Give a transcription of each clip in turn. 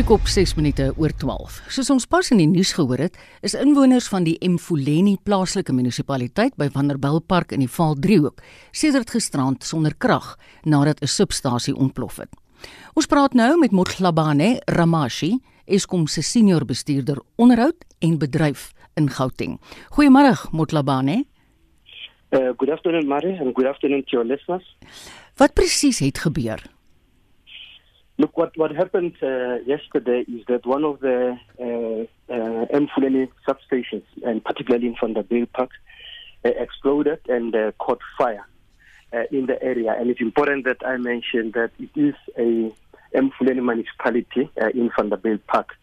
die kop 6 minute oor 12. Soos ons pas in die nuus gehoor het, is inwoners van die Mfuleni plaaslike munisipaliteit by Vanderbijlpark in die Vaaldriehoek sedert gisterand sonder krag nadat 'n substasie ontplof het. Ons praat nou met Mothlabane Ramashi, Eskom se senior bestuurder onderhoud en bedryf in Gauteng. Goeiemôre Mothlabane. Uh, good afternoon Marie and good afternoon to your listeners. Wat presies het gebeur? Look, what, what happened uh, yesterday is that one of the uh, uh, Mfuleni substations, and particularly in Vanderbilt Park, uh, exploded and uh, caught fire uh, in the area. And it's important that I mention that it is a Mfuleni municipality uh, in Vanderbilt Park.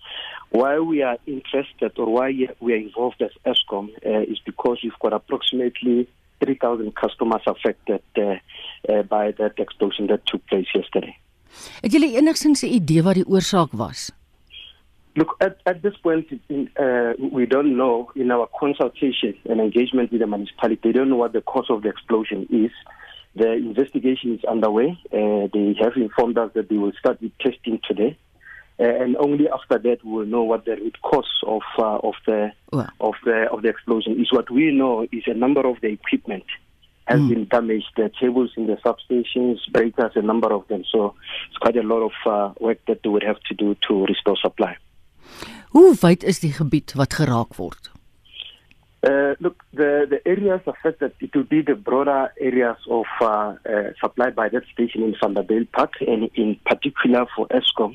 Why we are interested or why we are involved as ESCOM is because we've got approximately 3,000 customers affected by that explosion that took place yesterday. Het julle enigsins 'n idee wat die oorsaak was? Look, at, at this point, in, uh, we don't know in our consultation and engagement with the municipality, they don't know what the cause of the explosion is. The investigation is underway. Uh, they have informed us that they will start with testing today. Uh, and only after that we will know what the root cause of uh, of the Well. of the of the explosion is. What we know is a number of the equipment has Mm. been damaged. The tables in the substations, breakers, a number of them. So it's quite a lot of uh, work that they would have to do to restore supply. Hoe wyd is die gebied wat geraak word? Uh, look, the, the areas affected, it will be the broader areas of uh, uh, supplied by that station in Vanderbilt Park, and in particular for ESCOM,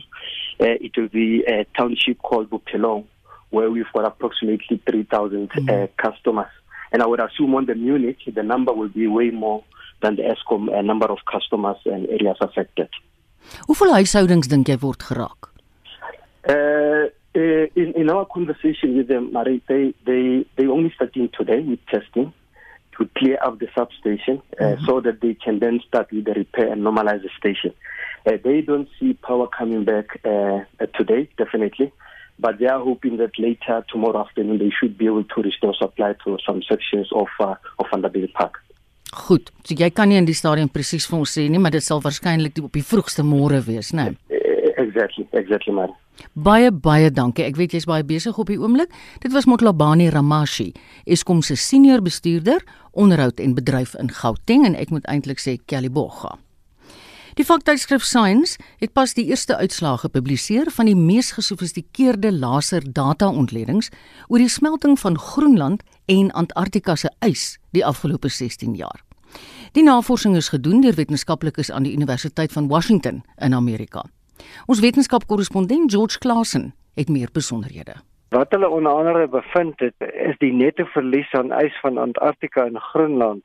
uh, it will be a township called Bupelong, where we've got approximately 3,000 uh, customers. And I would assume on the unit, the number will be way more than the ESCOM uh, number of customers and areas affected. Hoeveel huishoudings dink jy word geraak? Uh, uh, in, in our conversation with them, Marie, they, they, they only starting today with testing to clear up the substation uh, so that they can then start with the repair and normalize the station. Uh, they don't see power coming back uh, uh, today, definitely, but they are hoping that later, tomorrow afternoon, they should be able to restore supply to some sections of, uh, of Vanderbilt Park. Goed, so jy kan nie in die stadium presies vir ons sê nie, maar dit sal waarskynlik op die vroegste môre wees, né? Nee. Uh, exactly, exactly, Marie. Baie baie dankie. Ek weet jy's baie besig op die oomblik. Dit was Motlabani Ramashi, Eskom se senior bestuurder, onderhoud en bedryf in Gauteng en ek moet eintlik sê Kellyboga. Die vaktydskrif Science het pas die eerste uitslae gepubliseer van die mees gesofistikeerde laser data-ontledings oor die smelting van Groenland en Antarktika se ys die afgelope 16 jaar. Die navorsing is gedoen deur wetenskaplikes aan die Universiteit van Washington in Amerika. Ons wetenskapkorrespondent George Klassen het meer besonderhede. Wat hulle onder andere bevind het, is die netto verlies aan ys van Antarktika en Groenland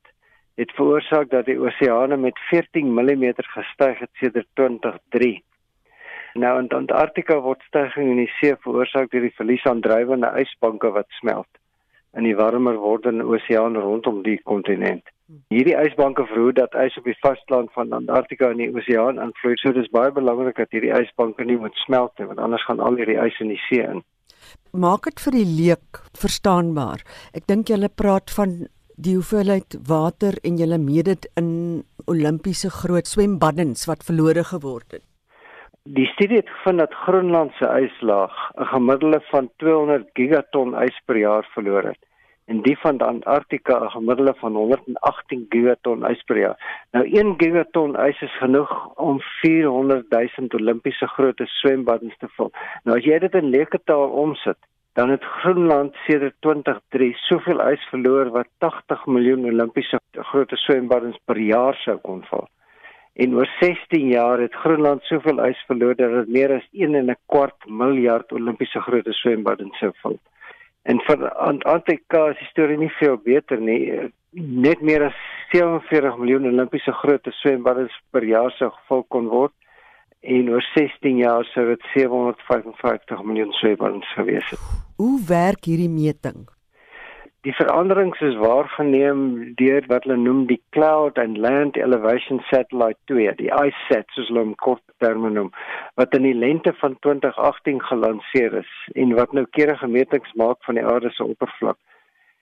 het veroorsaak dat die oseane met 14 mm gestyg het sedert 2003. Nou in Antarktika word stygings in die see veroorsaak deur die verlies aan drywende ysbanke wat smelt in die warmer wordende oseaan rondom die kontinent. Hierdie ysbanke verhoed dat ys op die vasteland van Antarktika in die oseaan invloei. So dis baie belangrik dat hierdie ysbanke nie moet smelt nie, want anders gaan al hierdie ys in die see in. Maak dit vir die leek verstaanbaar. Ek dink julle praat van die hoeveelheid water en julle meet dit in Olimpiese groot swembaddens wat verlore geword het. Die studie het gevind dat Groenland se yslaag 'n gemiddelde van 200 gigaton ys per jaar verloor het en die van Antarktika 'n gemiddelde van 118 gigaton ys per jaar. Nou 1 gigaton ys is genoeg om 400 000 Olimpiese grootte swembaddens te vul. Nou as jy dit in leeketaal omsit, dan het Groenland sedert 2003 soveel ys verloor wat 80 miljoen Olimpiese grootte swembaddens per jaar sou kon vul. En oor 16 jaar het Groenland soveel ys verloor dat dit meer as 1 en 'n kwart miljard Olimpiese grootte swembaddens sou vul. En vir Antarktika is die storie nie veel beter nie. Net meer as 47 miljoen Olimpiese grootte swembaddens per jaar sou gevul kon word en oor 16 jaar sou dit 755 miljoen swembaddens gewees het. Hoe werk hierdie meting? Die veranderings is waargeneem deur wat hulle noem die Cloud and Land Elevation Satellite 2, die ICESat soos hulle hom kort terme noem, wat in die lente van 2018 gelanseer is en wat noukeurige metings maak van die aarde se oppervlak.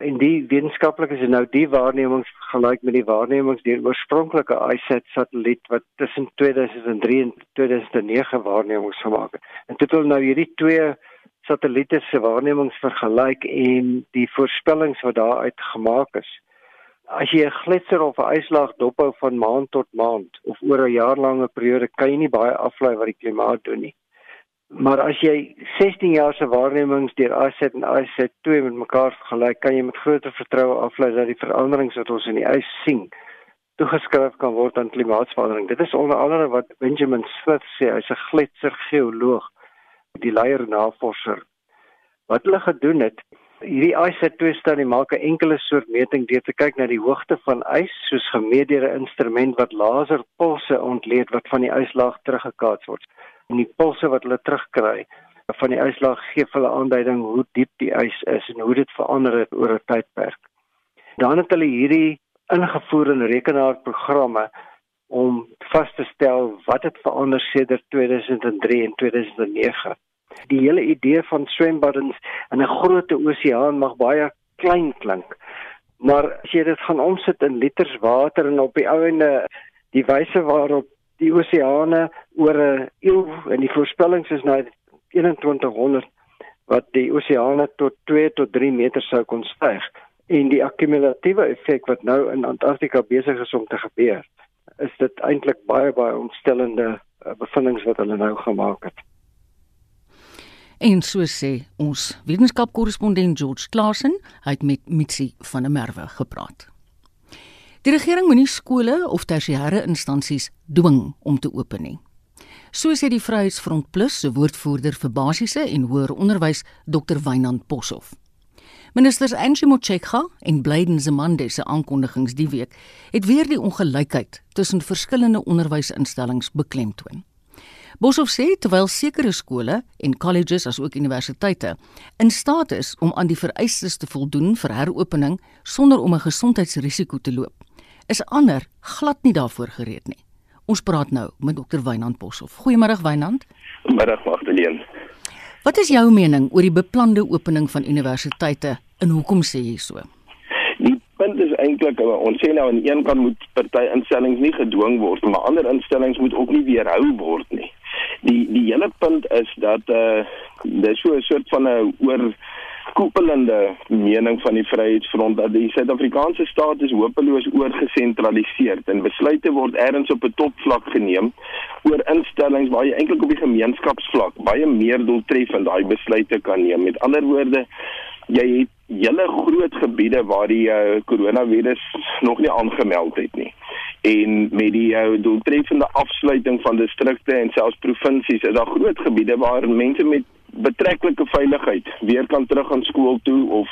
En die wetenskaplikes het nou die waarnemings vergelyk met die waarnemings deur oorspronklike ISAT satelliet wat tussen 2003 en 2009 waarnemings gemaak het. En dit wil nou hierdie twee satelliete se waarnemings vergelyk en die voorspellings wat daaruit gemaak is. As jy 'n gletser of 'n ijslaag dophou van maand tot maand of oor 'n jaarlange periode, kan jy nie baie aflei wat die klimaat doen nie. Maar as jy 16 jaar se waarnemings deur ISAT en ISAT2 met mekaar vergelyk, kan jy met groter vertroue aflei dat die veranderings wat ons in die ys sien, toegeskryf kan word aan klimaatsverandering. Dit is onder andere wat Benjamin Smith sê, hy's 'n gletser geoloog die leier navorser wat hulle gedoen het hierdie ISA2 studie maak 'n enkele soort meting deur te kyk na die hoogte van ys soos gemeet deur 'n instrument wat laserpulse ontleed wat van die yslaag teruggekaats word. En die pulse wat hulle terugkry van die yslaag gee hulle aanduiding hoe diep die ys is en hoe dit verander het oor 'n tydperk. Dan het hulle hierdie ingevoer in rekenaarprogramme om vas te stel wat het verander sedert 2003 en 2009 die hele idee van swembaddens in 'n groot oseaan mag baie klein klink. Maar as jy dit gaan omsit in liters water en op die ouende die wyse waarop die oseane oor 'n eeu en die voorspellings is nou 2100 wat die oseane tot 2 tot 3 meter sou kon styg en die akkumulatiewe effek wat nou in Antarktika besig is om te gebeur is dit eintlik baie baie ontstellende uh, bevindinge wat hulle nou gemaak het. En so sê ons wetenskapkorrespondent George Klasen, hy het met Mitsi van der Merwe gepraat. Die regering moenie skole of tersiêre instansies dwing om te open nie. So sê die Vryheidsfront Plus se woordvoerder vir basiese en hoër onderwys, Dr. Wynand Poshoff. Ministers Angie Motshekga en Blyden Zamande se aankondigings die week het weer die ongelykheid tussen verskillende onderwysinstellings beklemtoon. Boshoff sê terwyl sekere skole en colleges asook universiteite in staat is om aan die vereistes te voldoen vir heropening sonder om 'n gesondheidsrisiko te loop, is ander glad nie daarvoor gereed nie. Ons praat nou met Dr. Wynand Boshoff. Goeiemôre Wynand. Middag Magdalene. Wat is jou mening oor die beplande opening van universiteite en hoekom sê jy so? Die punt is eintlik ons sê nou aan een kant moet party instellings nie gedwing word, maar ander instellings moet ook nie weerhou word nie die die hele punt is dat eh uh, dis so 'n soort van 'n oor koepelende mening van die Vryheidsfront dat die Suid-Afrikaanse staat is hopeloos oorgesentraliseer en besluite word ergens op 'n topvlak geneem oor instellings waar jy eintlik op die gemeenskapsvlak baie meer doeltreffend daai besluite kan neem. Met ander woorde, jy het hele groot gebiede waar die uh, coronavirus nog nie aangemeld het nie. En met die uh, doeltreffende afsluiting van distrikte en selfs provinsies is daar groot gebiede waar mense met betreklike veiligheid weer kan terug aan skool toe of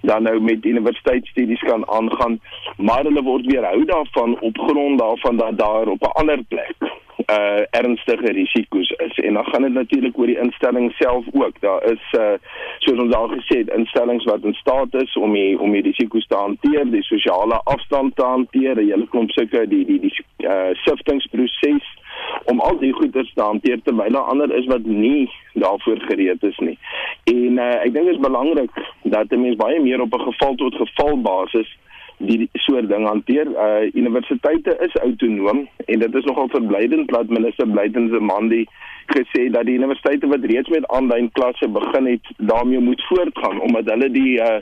dan nou met universiteitsstudies kan aangaan maar hulle word weerhou daarvan op grond daarvan dat daar op 'n ander plek uh ernstige risiko's is en dan gaan dit natuurlik oor die instelling self ook daar is uh soos ons al gesê het instellings wat in staat is om die om die risiko's te hanteer die sosiale afstand te hanteer 'n hele klomp sulke die die die uh siftingproses om al die goeders te hanteer terwyl daar ander is wat nie daarvoor gereed is nie. En uh, ek dink dit is belangrik dat 'n mens baie meer op 'n geval tot geval basis die soort ding hanteer. Uh universiteite is autonoom en dit is nogal verblydend dat minister Blyden se man die gesê dat die universiteite wat reeds met aanlyn klasse begin het, daarmee moet voortgaan omdat hulle die uh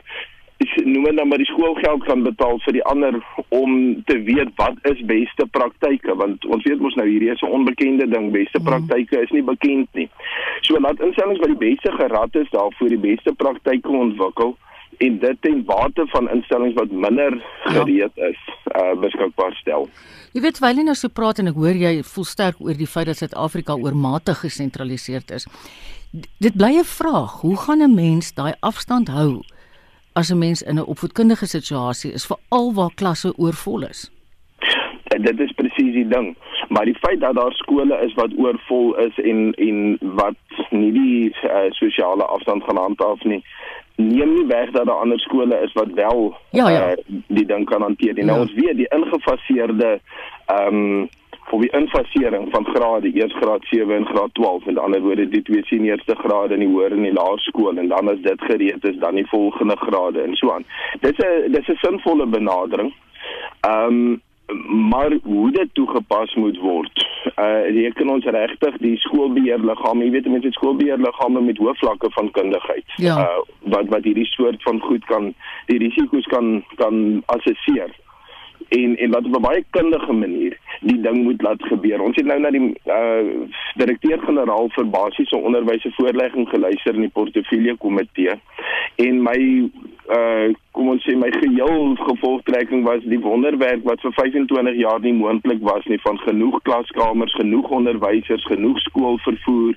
noem net nou maar die skoolgeld kan betaal vir die ander om te weet wat is beste praktyke want ons weet mos nou hierdie is 'n onbekende ding beste mm. praktyke is nie bekend nie. So laat instellings wat die beste gerad is daarvoor die beste praktyke ontwikkel en dit ten bate van instellings wat minder ja. gereed is uh beskikbaar stel. Jy weet wyl jy nou so praat en ek hoor jy voel sterk oor die feit dat Suid-Afrika oormatig gesentraliseerd is. D dit bly 'n vraag, hoe gaan 'n mens daai afstand hou? as 'n mens in 'n opvoedkundige situasie is veral waar klasse oorvol is. En dit is presies die ding. Maar die feit dat daar skole is wat oorvol is en en wat nie die uh, sosiale afstand gaan handhaaf nie, neem nie weg dat daar ander skole is wat wel ja, ja. Uh, die ding kan hanteer. En nou ja. nou ons weet die ingefaseerde ehm um, of die infasering van grade eers graad 7 en graad 12 en ander woorde die twee seniorste grade in die hoër en die laerskool en dan as dit gereed is dan die volgende grade en so aan. Dis 'n dis 'n sinvolle benadering. Ehm um, maar hoe dit toegepas moet word. Uh reken ons regtig die skoolbeheerliggame, jy weet mense het skoolbeheerliggame met hoë vlakke van kundigheid. Ja. Uh wat wat hierdie soort van goed kan die risiko's kan kan assesseer en en wat op 'n baie kundige manier die ding moet laat gebeur. Ons het nou na die uh direkteur-generaal vir basiese onderwys se voorlegging geluister in die portefeulje komitee en my uh kom ons sê my geheel gevolgtrekking was die wonderwerk wat vir 25 jaar nie moontlik was nie van genoeg klaskamers, genoeg onderwysers, genoeg skoolvervoer,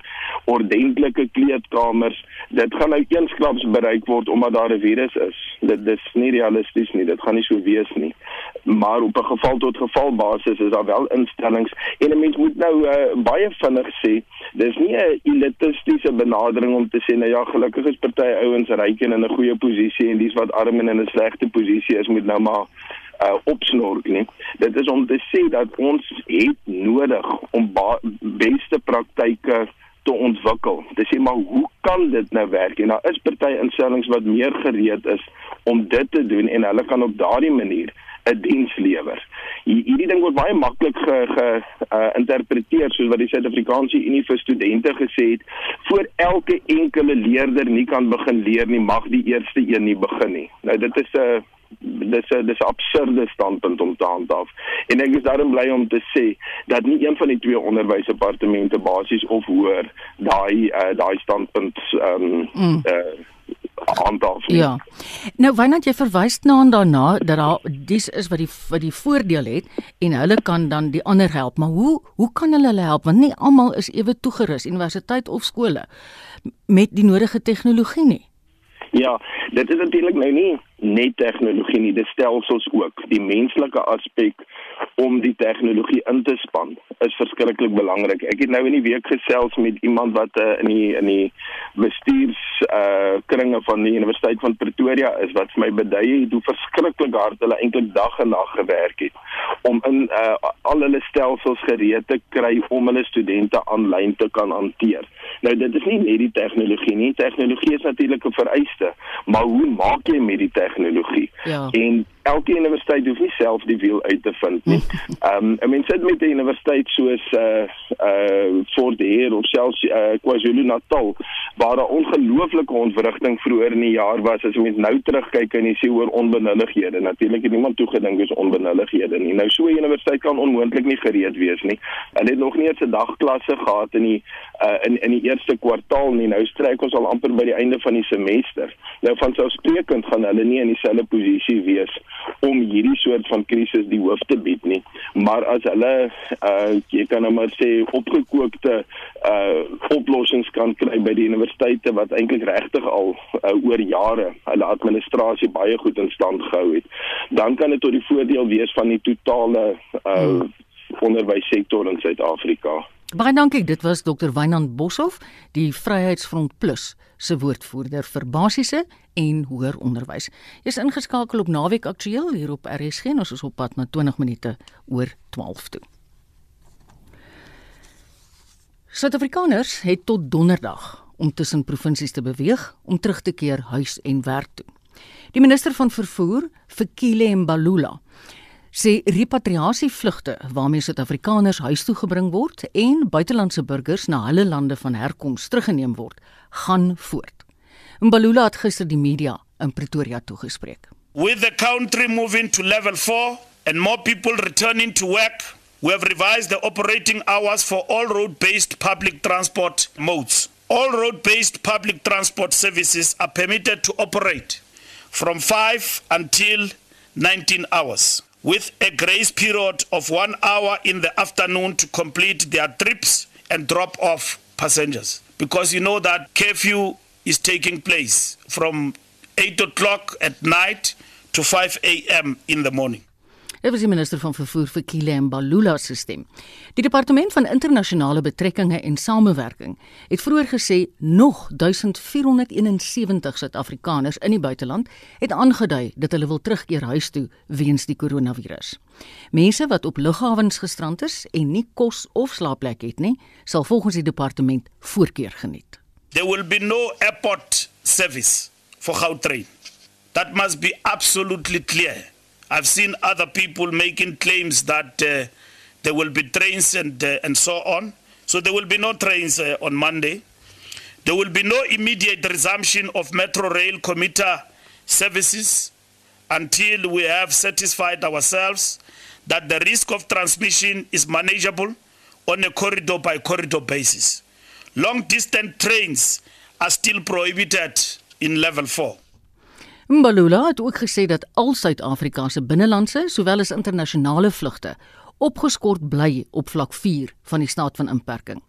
ordentlike kleedkamers. Dit gaan nou eensklaps bereik word omdat daar 'n virus is. Dit dis nie realisties nie. Dit gaan nie so wees nie. Maar op 'n geval tot geval basis is daar wel instellings en 'n mens moet nou uh, baie vinnig sê, dis nie 'n elitistiese benadering om te sê nou ja, gelukkig is party ouens ryk en in 'n goeie posisie en dis wat arm en in 'n slegte posisie is moet nou maar uh opsnork nie. Dit is om te sê dat ons het nodig om beste praktyke te ontwikkel. Dis sê maar hoe kan dit nou werk? En daar is party instellings wat meer gereed is om dit te doen en hulle kan op daardie manier 'n diens lewer. Hierdie ding word baie maklik ge, ge uh, soos wat die Suid-Afrikaanse Unie vir studente gesê het, voor elke enkele leerder nie kan begin leer nie, mag die eerste een nie begin nie. Nou dit is 'n uh, dis 'n dis 'n absurde standpunt om te handhaaf. En ek is daarom bly om te sê dat nie een van die twee onderwysdepartemente basies of hoër daai uh, daai standpunt ehm um, mm. uh, handhaaf. Ja. Nou wanneer jy verwys na en daarna dat daar dis is wat die wat die voordeel het en hulle kan dan die ander help, maar hoe hoe kan hulle hulle help want nie almal is ewe toegerus universiteit of skole met die nodige tegnologie nie. Ja, dit is natuurlik nou nie net tegnologie nie, dit stelsels ook. Die menslike aspek om die tegnologie in te span is verskriklik belangrik. Ek het nou in die week gesels met iemand wat uh, in die in die bestuurs uh kringe van die Universiteit van Pretoria is wat vir my beduie het hoe verskriklik hard hulle eintlik dag en nag gewerk het om in uh al hulle stelsels gereed te kry om hulle studente aanlyn te kan hanteer. Nou dit is nie net die tegnologie nie. Tegnologie is natuurlik 'n vereiste, maar hoe maak jy met die tegnologie? Ja. En elke universiteit hoef nie self die wiel uit te vind nie. Ehm um, 'n mens sit met 'n universiteit soos uh uh Fort Hare of selfs uh KwaZulu-Natal waar daar ongelooflike ontwrigting vroeër in die jaar was as met nou terugkyk en jy sien oor onbenullighede. Natuurlik het niemand toegedink dis onbenullighede nie. Nou so 'n universiteit kan onmoontlik nie gereed wees nie. Hulle het nog nie eens 'n dagklasse gehad in die uh in in die eerste kwartaal nie. Nou strek ons al amper by die einde van die semester. Nou van selfsprekend gaan hulle nie in dieselfde posisie wees om hierdie soort van krisis die hoof te bied nie. Maar as hulle uh jy kan nou maar sê opgekookte uh oplossings kan kry by die universiteite wat eintlik regtig al uh, oor jare hulle administrasie baie goed in stand gehou het, dan kan dit tot die voordeel wees van die totale uh onderwyssektor in Suid-Afrika. Baie dankie. Dit was Dr. Wynand Boshoff, die Vryheidsfront Plus se woordvoerder vir basiese en hoër onderwys. Jy's ingeskakel op Naweek Aktueel hier op RSG en ons is op pad na 20 minute oor 12 toe. Suid-Afrikaners het tot donderdag om tussen provinsies te beweeg om terug te keer huis en werk toe. Die minister van vervoer, Fikile Mbalula, sê repatriasievlugte waarmee Suid-Afrikaners huis toe gebring word en buitelandse burgers na hulle lande van herkoms teruggeneem word, gaan voort. Mbalula het gister die media in Pretoria toegespreek. With the country moving to level 4 and more people returning to work, we have revised the operating hours for all road-based public transport modes. All road-based public transport services are permitted to operate from 5 until 19 hours. With a grace period of one hour in the afternoon to complete their trips and drop off passengers. Because you know that curfew is taking place from 8 o'clock at night to 5 a.m. in the morning. Dit was die minister van vervoer vir Kile Mbalula se stem. Die departement van internasionale betrekkinge en samewerking het vroeër gesê nog 1471 Suid-Afrikaners in die buiteland het aangedui dat hulle wil terugkeer huis toe weens die koronavirus. Mense wat op lughawens gestrand is en nie kos of slaapplek het nie, sal volgens die departement voorkeur geniet. There will be no airport service for Gautrain. That must be absolutely clear. I've seen other people making claims that uh, there will be trains and uh, and so on. So there will be no trains uh, on Monday. There will be no immediate resumption of metro rail commuter services until we have satisfied ourselves that the risk of transmission is manageable on a corridor by corridor basis. Long distance trains are still prohibited in level 4. Mbalula het ook gesê dat al Suid-Afrika se binnelandse sowel as internasionale vlugte opgeskort bly op vlak 4 van die staat van inperking.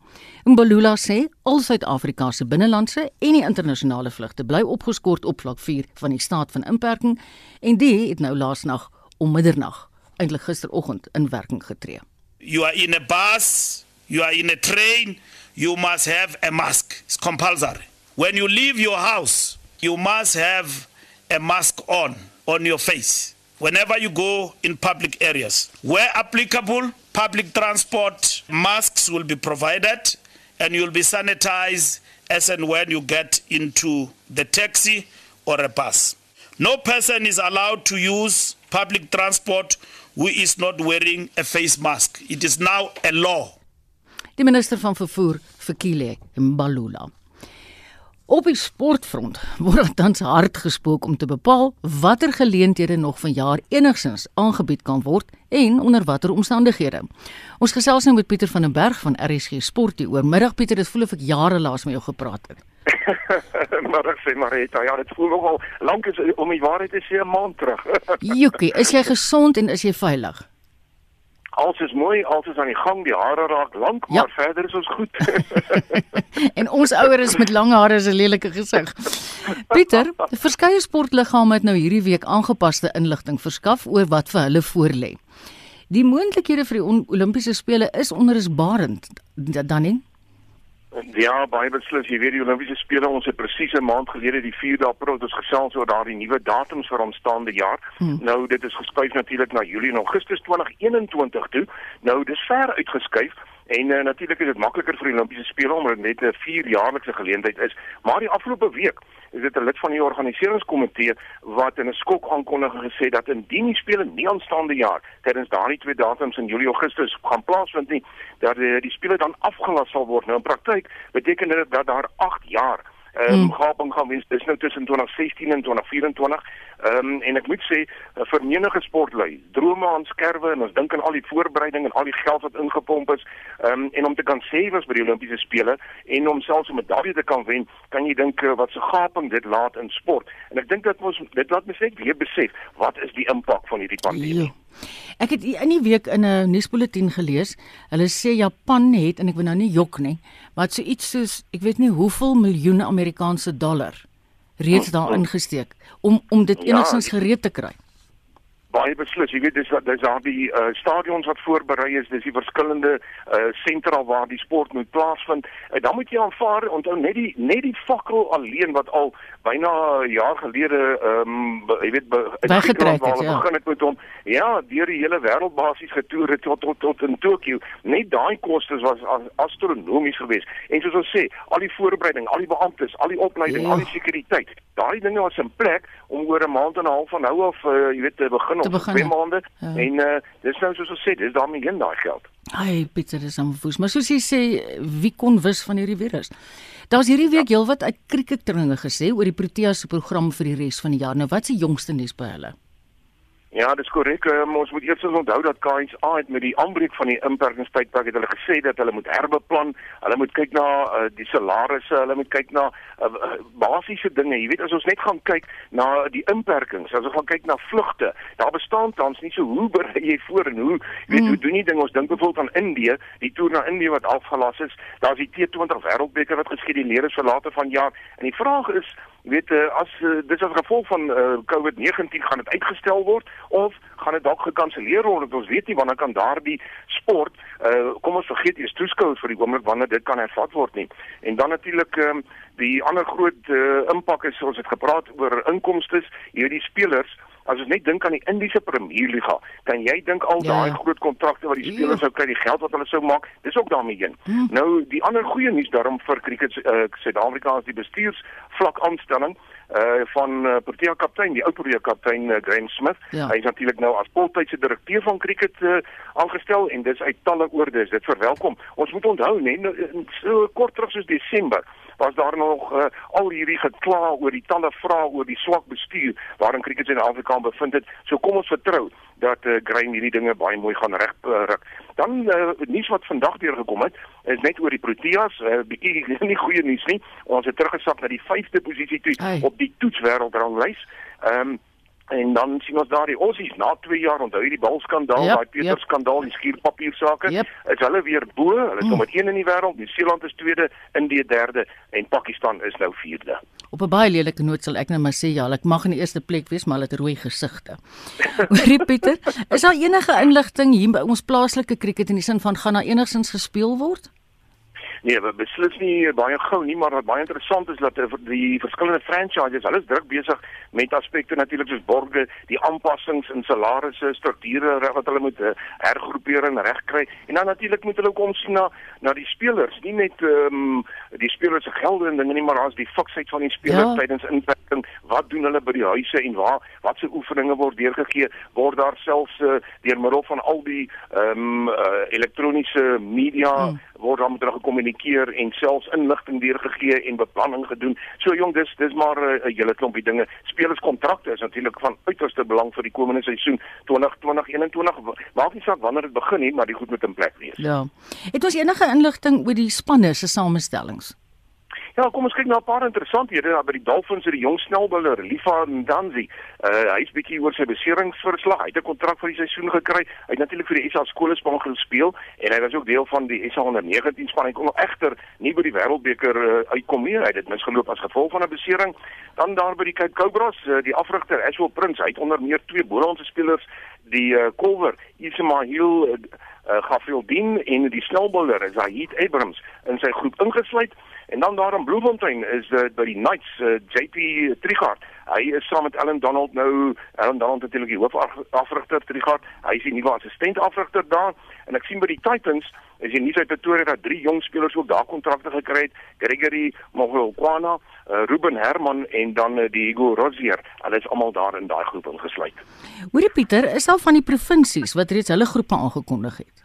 Mbalula sê al Suid-Afrika se binnelandse en die internasionale vlugte bly opgeskort op vlak 4 van die staat van inperking en dit het nou laasnag om middernag, eintlik gisteroggend in werking getree. You are in a bus, you are in a train, you must have a mask. It's compulsory. When you leave your house, you must have a mask on on your face whenever you go in public areas. Where applicable, public transport masks will be provided and you'll be sanitized as and when you get into the taxi or a bus. No person is allowed to use public transport who is not wearing a face mask. It is now a law. Die minister van vervoer, Fikile Mbalula. Op die sportfront word tans hard gespook om te bepaal watter geleenthede nog vanjaar enigsins aangebied kan word en onder watter omstandighede. Ons gesels nou met Pieter van den Berg van RSG Sport hier oor. Middag Pieter, dit voel of ek jare laas met jou gepraat het. maar ek sê Marita, ja, dit voel nogal lank is om die waarheid te sê 'n maand terug. Joekie, is jy gesond en is jy veilig? Alles is mooi, alles is aan die gang, die hare raak lank, ja. maar verder is ons goed. en ons ouers met lang hare is 'n lelike gesig. Pieter, verskeie sportliggame het nou hierdie week aangepaste inligting verskaf oor wat vir hulle voorlê. Die moontlikhede vir die Olimpiese spele is onrusbarend, dan nie? Ja, baie beslis. Jy weet die Olimpiese spele ons het presies 'n maand gelede die 4de April ons gesels oor daardie nuwe datums vir aanstaande jaar. Hmm. Nou dit is geskuif natuurlik na Julie en Augustus 2021 toe. Nou dis ver uitgeskuif. En uh, natuurlik is dit makliker vir die Olimpiese spele omdat dit net 'n 4 jaarlikse geleentheid is. Maar die afgelope week is dit 'n lid van die organiseringskomitee wat in 'n skok aankondiging gesê dat indien die spele nie aanstaande jaar tydens daardie twee datums in Julie Augustus gaan plaasvind nie, dat die, die spele dan afgelas sal word. Nou in praktyk beteken dit dat daar 8 jaar ehm um, hmm. gaping gaan wees dis nou tussen 2016 en 2024. Ehm um, en ek moet sê eh, vir menige sportlui, drome aan skerwe en ons dink aan al die voorbereiding en al die geld wat ingepomp is, ehm um, en om te kan sê was by die Olimpiese spele en om selfs 'n medalje te kan wen, kan jy dink uh, wat se so gaping dit laat in sport. En ek dink dat ons dit laat mens net weer besef wat is die impak van hierdie pandemie. Ja. Ek het in die week in 'n nuusbulletin gelees, hulle sê Japan het en ek wil nou nie jok nie, maar so iets soos ek weet nie hoeveel miljoene Amerikaanse dollar reeds daar ingesteek om om dit ja, enigstens gereed te kry baie beslis. Jy weet dis dis daar die uh, stadions wat voorberei is, dis die verskillende uh, sentra waar die sport moet plaasvind. En dan moet jy aanvaar onthou net die net die fakkel alleen wat al byna 'n jaar gelede ehm um, jy weet bygetrek het ja. begin het met hom. Ja, deur die hele wêreld basies getoer het tot tot tot in Tokio. Net daai kostes was astronomies geweest. En soos ons sê, al die voorbereiding, al die beamptes, al die opleiding, ja. al die sekuriteit. Daai dinge was in plek om oor 'n maand en 'n half van nou af uh, jy weet te begin te begin. Twee maande. Ja. En uh dis nou soos ons sê, dis daarmee heen daai geld. Ai, Pieter, dis aan voes. Maar soos jy sê, wie kon wis van hierdie virus? Daar's hierdie week ja. heelwat uit kriketdringe gesê oor die Proteas se program vir die res van die jaar. Nou, wat is die jongste nuus by hulle? Ja, dis korrek. Um, ons moet eers onthou dat KSA het met die aanbreek van die inperkingstydperk het hulle gesê dat hulle moet herbeplan. Hulle moet kyk na uh, die salarisse, hulle moet kyk na uh, basiese dinge. Jy weet as ons net gaan kyk na die inperkings, as ons gaan kyk na vlugte, daar bestaan tans nie so hoe berei jy voor en hoe weet mm. hoe doen jy ding? Ons dink byvoorbeeld aan Indië, die toer na Indië wat afgelas is. Daar's die T20 wêreldbeker wat geskeduleer is vir later vanjaar. En die vraag is Jy weet uh, as uh, dis as gevolg van uh, COVID-19 gaan dit uitgestel word of gaan dit dalk gekanselleer word. Ons weet nie wanneer kan daardie sport uh, kom ons vergeet eers toeskouers vir die oomblik wanneer dit kan hervat word nie. En dan natuurlik um, die ander groot uh, impak is ons het gepraat oor inkomste hierdie spelers As ons net dink aan die Indiese Premier Liga, kan jy dink al ja. daai groot kontrakte wat die spelers sou kry, die geld wat hulle sou maak, dis ook daarmee heen. Hm. Nou die ander goeie nuus daarom vir cricket uh, Suid-Afrika is die bestuursvlak aanstelling uh van uh, Protea kaptein die ou Protea kaptein uh, Graham Smith ja. hy is natuurlik nou as voltydse direkteur van cricket uh, aangestel en dis uit talle oordes dit verwelkom ons moet onthou net nou, so kort terug soos Desember was daar nog uh, al hierdie gekla oor die talle vrae oor die swak bestuur waarin cricket in Afrika bevind het. So kom ons vertrou dat uh, Grain hierdie dinge baie mooi gaan regruk. Uh, Dan uh, nuus wat vandag weer gekom het, is net oor die Proteas, 'n uh, bietjie nie goeie nuus nie. Ons het teruggesak na die 5de posisie toe hey. op die toetswêreldranglys. Ehm um, En dan sien ons daar die Aussies na 2 jaar onthou hierdie balskandaal, yep, daai Peter yep. skandaal, die skuurpapier sake. Yep. Is hulle weer bo? Hulle is mm. nommer 1 in die wêreld. Nieu-Seeland is tweede, Indië derde en Pakistan is nou vierde. Op 'n baie lelike noot sal ek net maar sê ja, ek mag in die eerste plek wees, maar hulle het rooi gesigte. Hoorie Pieter, is daar enige inligting hier by ons plaaslike krieket in die sin van gaan daar enigsins gespeel word? Nee, we beslis nie baie gou nie, maar wat baie interessant is dat die verskillende franchises, hulle is druk besig met aspekte natuurlik soos borge, die aanpassings in salarisse, strukture wat hulle moet eh, hergroepering regkry en dan natuurlik moet hulle ook omsien na na die spelers, nie net ehm um, die spelers se gelde en dinge nie, maar daar's die fiksheid van die spelers ja. tydens inperking. Wat doen hulle by die huise en waar watse oefeninge word deurgegee? Word daar selfs uh, deur middel van al die ehm um, uh, elektroniese media hmm word dan met hulle gekommunikeer en selfs inligting deurgegee en beplanning gedoen. So jong, dis dis maar eh, 'n uh, hele klompie dinge. Spelerskontrakte is natuurlik van uiterste belang vir die komende seisoen 2020-2021. Maak nie saak wanneer dit begin nie, maar die goed moet in plek wees. Ja. Het ons enige inligting oor die spanne se samestellings? Ja, kom ons kyk na 'n paar interessanthede daar by die Dolphins, die jong snelbouler Lifa Ndanzi. Uh hy's bietjie oor sy beseringsverslag. Hy het 'n kontrak vir die seisoen gekry. Hy het natuurlik vir die SA skoolspan gespeel en hy was ook deel van die SA onder 19 span. Hy kon egter nie by die Wêreldbeker uh, uitkom nie. Hy het dit misgeloop as gevolg van 'n besering. Dan daar by die Cape Cobras, uh, die afrigter Ashwell Prince. Hy het onder meer twee Bolandse spelers, die uh, Colwer Ismail uh, uh, Gafieldin en die snelbouler Zahid Abrams in sy groep ingesluit. En dan daar in Bloemfontein is dit uh, by die Knights uh, eh, JP Trigard. Hy is saam met Ellen Donald nou Ellen Donald natuurlik die hoofafrigter Trigard. Hy is die nuwe assistent afrigter daar en ek sien by die Titans is die nuus uit Pretoria dat drie jong spelers ook daar kontrakte gekry het. Gregory Mogolkwana, uh, Ruben Herman en dan uh, Diego Rozier. Hulle is almal daar in daai groep ingesluit. Hoorie Pieter, is al van die provinsies wat reeds hulle groepe aangekondig het?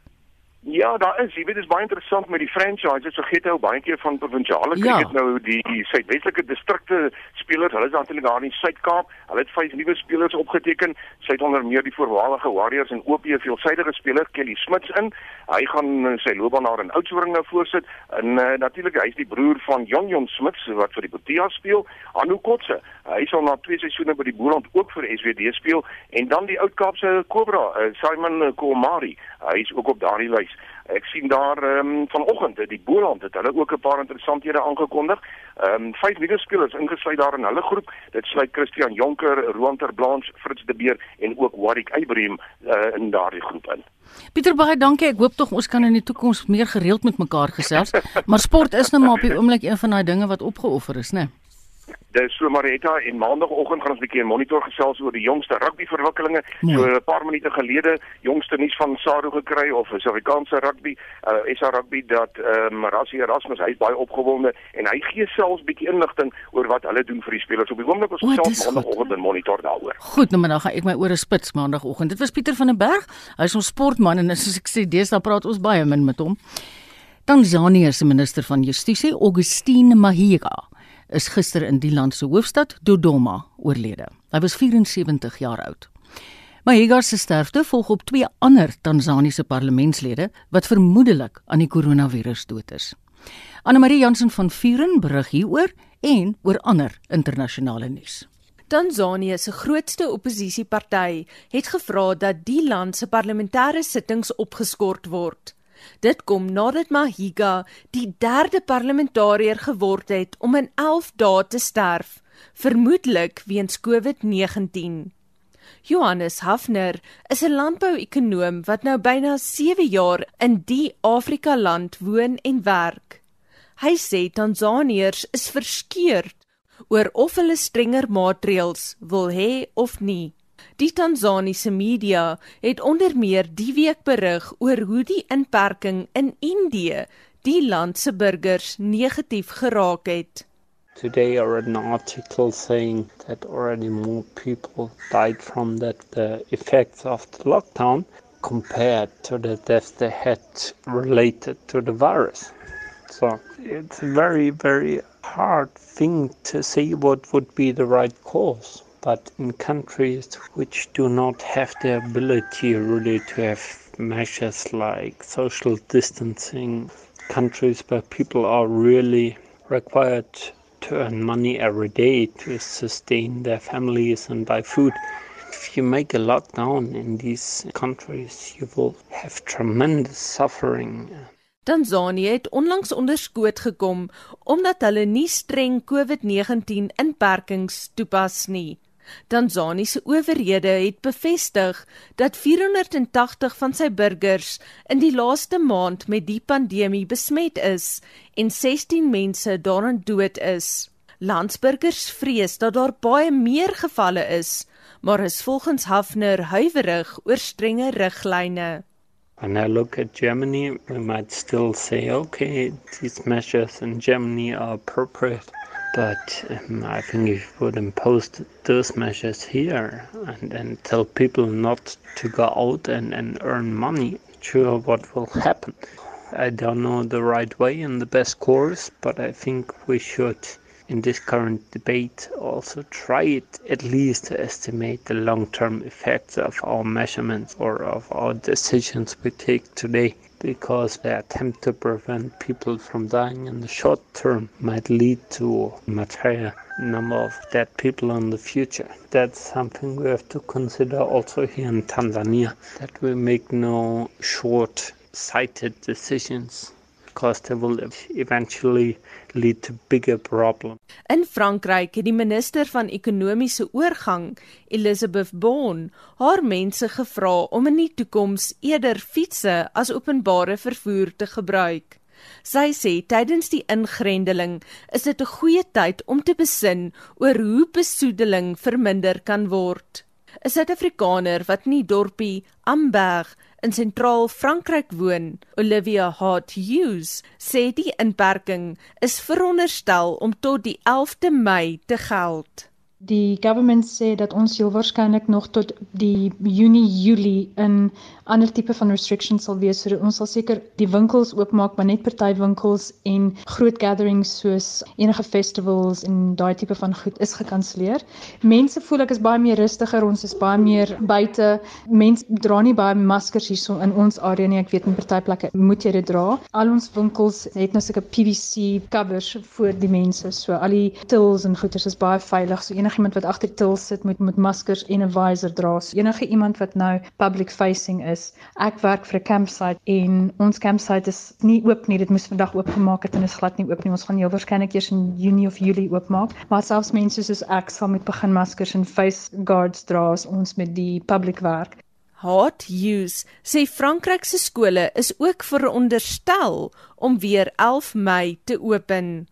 Ja, daar is, jy weet dit is baie interessant met die franchises. So gee dit ou baie keer van provinsiale ja. cricket nou die, die suidwestelike distrikte spelers. Hulle is natuurlik daar in die Suid-Kaap. Hulle het vyf nuwe spelers opgeteken. Sy het onder meer die voormalige Warriors en OP veelsidige speler Kelly Smits in. Hy gaan eh, sy loopbaan daar in Oudtshoorn nou voorsit. En uh, natuurlik hy is die broer van Jon Jon Smits wat vir die Proteas speel. Anu Kotse. Hy sal na twee seisoene by die Boland ook vir SWD speel en dan die Oud-Kaapse Cobra, uh, Simon Komari. Hy is ook op daardie lys. Ek sien daar ehm um, vanoggend dat die Boland het hulle ook 'n paar interessanthede aangekondig. Ehm um, vyf nuwe spelers ingesluit daar in hulle groep. Dit sluit Christian Jonker, Roan ter Blanche, Fritz de Beer en ook Warwick Ibrahim uh, in daardie groep in. Pieter baie dankie. Ek hoop tog ons kan in die toekoms meer gereeld met mekaar gesels. maar sport is nou maar op die oomblik een van daai dinge wat opgeoffer is, né? Nee? Dis so Marita en maandagooggend gaan ons 'n bietjie 'n monitor gesels oor die jongste rugby verwikkelinge. Nee. So 'n paar minute gelede jongste nuus van Saro gekry of Suid-Afrikaanse rugby, uh, SA rugby dat ehm um, Rassie Erasmus hy is baie opgewonde en hy gee selfs bietjie inligting oor wat hulle doen vir die spelers op die oomblik ons gesels maandagooggend 'n monitor daaroor. Goed, nou maar dan gaan ek my ore spits maandagooggend. Dit was Pieter van der Berg. Hy is ons sportman en soos ek sê, deesdae praat ons baie min met hom. Tanzanië se minister van Justisie, Augustine Mahiga, is gister in die land se hoofstad Dodoma oorlede. Hy was 74 jaar oud. Mahiga se sterfte volg op twee ander Tansaniese parlementslede wat vermoedelik aan die koronavirus dood is. Anne Marie Jansen van Vuren berig hieroor en oor ander internasionale nuus. Tansanië se grootste oppositieparty het gevra dat die land se parlementêre sittings opgeskort word. Dit kom nadat Mahiga die derde parlementariër geword het om in 11 dae te sterf, vermoedelik weens COVID-19. Johannes Hafner is 'n landbouekonoom wat nou byna 7 jaar in die Afrika land woon en werk. Hy sê Tansaniërs is verskeurd oor of hulle strenger maatreëls wil hê of nie. Die Tansaniese media het onder meer die week berig oor hoe die inperking in Indië die land se burgers negatief geraak het. Today I read an article saying that already more people died from that the effects of the lockdown compared to the deaths they had related to the virus. So it's a very, very hard thing to say what would be the right course. But in countries which do not have the ability really to have measures like social distancing, countries where people are really required to earn money every day to sustain their families and buy food. If you make a lockdown in these countries, you will have tremendous suffering. Tanzanië het onlangs onder skoot gekom omdat hulle nie streng COVID-19 inperkings toepas nie. Tanzaniese owerhede het bevestig dat 480 van sy burgers in die laaste maand met die pandemie besmet is en 16 mense daaraan dood is. Landsburgers vrees dat daar baie meer gevalle is, maar is volgens Hafner huiwerig oor strenge riglyne. When I look at Germany, we might still say, okay, these measures in Germany are appropriate. But um, I think if you would impose those measures here and, and tell people not to go out and, and earn money, sure what will happen. I don't know the right way and the best course, but I think we should, in this current debate, also try it at least to estimate the long term effects of our measurements or of our decisions we take today because the attempt to prevent people from dying in the short term might lead to a much higher number of dead people in the future. That's something we have to consider also here in Tanzania, that we make no short sighted decisions they will eventually lead to bigger problems. In Frankryk het die minister van ekonomiese oorgang, Elizabeth Bon, haar mense gevra om in die toekoms eerder fietsse as openbare vervoer te gebruik. Sy sê tydens die ingrendeling is dit 'n goeie tyd om te besin oor hoe besoedeling verminder kan word. 'n Suid-Afrikaner wat in die dorpie Amberg in sentraal Frankryk woon, Olivia Hart Hughes, sê die inperking is veronderstel om tot die 11de Mei te geld. Die government sê dat ons heel waarskynlik nog tot die Junie Julie in ander tipe van restrictions sal wees. So ons sal seker die winkels oopmaak, maar net party winkels en groot gatherings soos enige festivals en daai tipe van goed is gekanselleer. Mense voel ek is baie meer rustiger, ons is baie meer buite. Mense dra nie baie maskers hierso in ons area nie. Ek weet in party plekke moet jy dit dra. Al ons winkels het nou sulke PVC covers vir die mense. So al die tills en goeders is baie veilig. So enigiemand wat agter tills sit moet met maskers en 'n visor dra. So enige iemand wat nou public facing is ek werk vir 'n campsite en ons campsite is nie oop nie. Dit moes vandag oopgemaak het en is glad nie oop nie. Ons gaan heel waarskynlik eers in Junie of Julie oopmaak. Maar selfs mense soos ek sal met begin maskers en face guards dra as ons met die publiek werk. Hot use sê Frankryk se skole is ook veronderstel om weer 11 Mei te open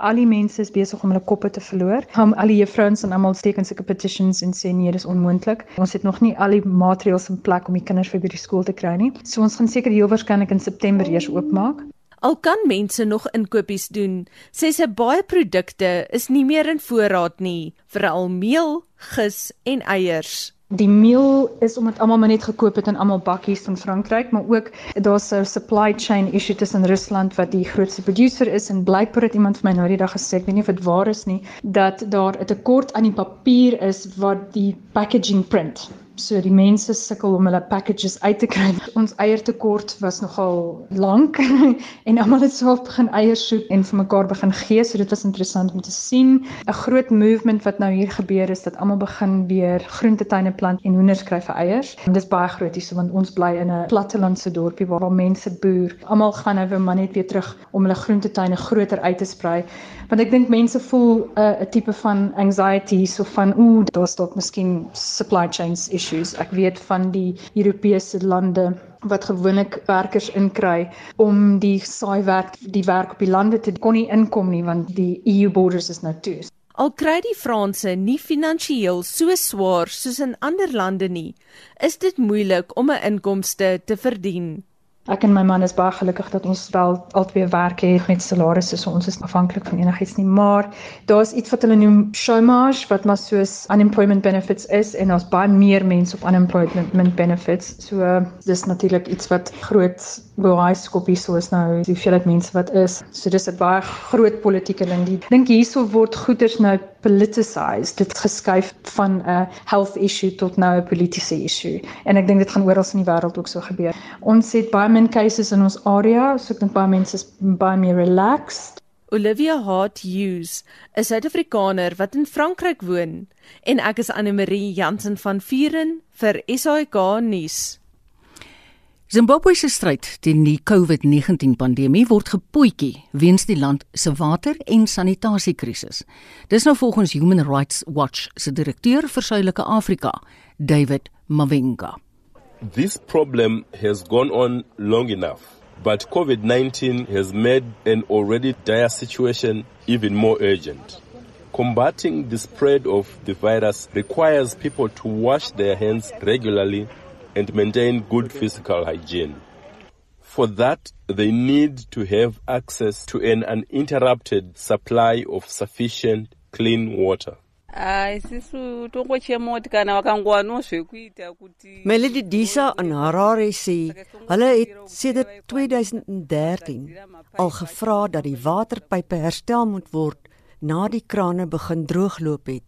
al die mense is besig om hulle koppe te verloor. Al die juffrouens en almal teken sulke petitions en sê nee, dis onmoontlik. Ons het nog nie al die maatreëls in plek om die kinders vir by die skool te kry nie. So ons gaan seker heel waarskynlik in September eers oopmaak. Al kan mense nog inkopies doen, sê sy baie produkte is nie meer in voorraad nie, veral meel, gis en eiers. Die meel is omdat almal maar net gekoop het in almal bakkies van Frankryk, maar ook daar's 'n supply chain issue tussen Rusland wat die grootste producer is en blykbaar het iemand vir my nou die dag gesê, ek weet nie of dit waar is nie, dat daar 'n tekort aan die papier is wat die packaging print. So die mense sukkel om hulle packages uit te kry. Ons eiertekort was nogal lank en almal het self begin eiers soek en vir mekaar begin gee. So dit was interessant om te sien. 'n Groot movement wat nou hier gebeur is dat almal begin weer groentetuine plant en hoenders kry vir eiers. En dit is baie groot hier so want ons bly in 'n plattelandse dorpie waar al mense boer. Almal gaan nou weer maar net weer terug om hulle groentetuine groter uit te sprei. Want ek dink mense voel 'n uh, tipe van anxiety so van ooh, daar's dalk miskien supply chains issues. Ek weet van die Europese lande wat gewoonlik werkers inkry om die saaiwerk die werk op die lande te kon nie inkom nie want die EU borders is nou toe. Al kry die Franse nie finansiëel so swaar soos in ander lande nie, is dit moeilik om 'n inkomste te verdien. Ek en my man is baie gelukkig dat ons wel albei werk het met salarisse, so ons is afhanklik van enigiets nie, maar daar's iets wat hulle noem chômage wat maar soos unemployment benefits is en daar's baie meer mense op unemployment benefits. So dis natuurlik iets wat groot baie skoppie so is nou die hoeveelheid mense wat is. So dis 'n baie groot politieke ding. Ek dink hierso word goeders nou politicized. Dit geskuif van 'n health issue tot nou 'n politieke issue. En ek dink dit gaan oral in die wêreld ook so gebeur. Ons het baie min cases in ons area, so ek dink baie mense is baie meer relaxed. Olivia Hart Hughes, 'n Suid-Afrikaner wat in Frankryk woon, en ek is Anne Marie Jansen van Vuren vir SAK nuus. Zimbabwe se stryd teen die COVID-19 pandemie word gepoetjie weens die land se water- en sanitasiekrisis. Dis nou volgens Human Rights Watch se direkteur vir Suidelike Afrika, David Mavinga. This problem has gone on long enough, but COVID-19 has made an already dire situation even more urgent. Combating the spread of the virus requires people to wash their hands regularly and maintain good physical hygiene. For that, they need to have access to an uninterrupted supply of sufficient clean water. kuti Melody Disa in Harare sê hulle het sedert 2013 al gevra dat die waterpype herstel moet word na die krane begin droogloop het.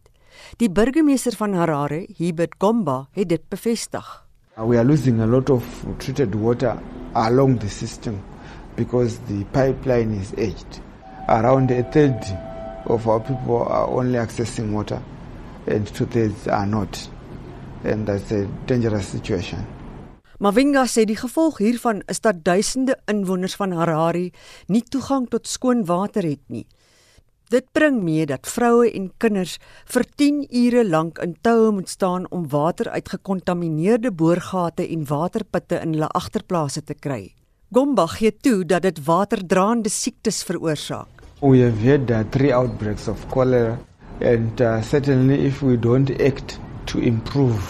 Die burgemeester van Harare, Hubert Gomba, het dit bevestig. Uh, We are losing a lot of treated water along the system because the pipeline is aged. Around a third of our people are only accessing water and two thirds are not. And that's a dangerous situation. Mavinga sê die gevolg hiervan is dat duisende inwoners van Harare nie toegang tot skoon water het nie. Dit bring mee dat vroue en kinders vir 10 ure lank in toue moet staan om water uit gekontamineerde boorgate en waterputte in hulle agterplase te kry. Gomba gee toe dat dit waterdraande siektes veroorsaak. We have had uh, three outbreaks of cholera, and uh, certainly, if we don't act to improve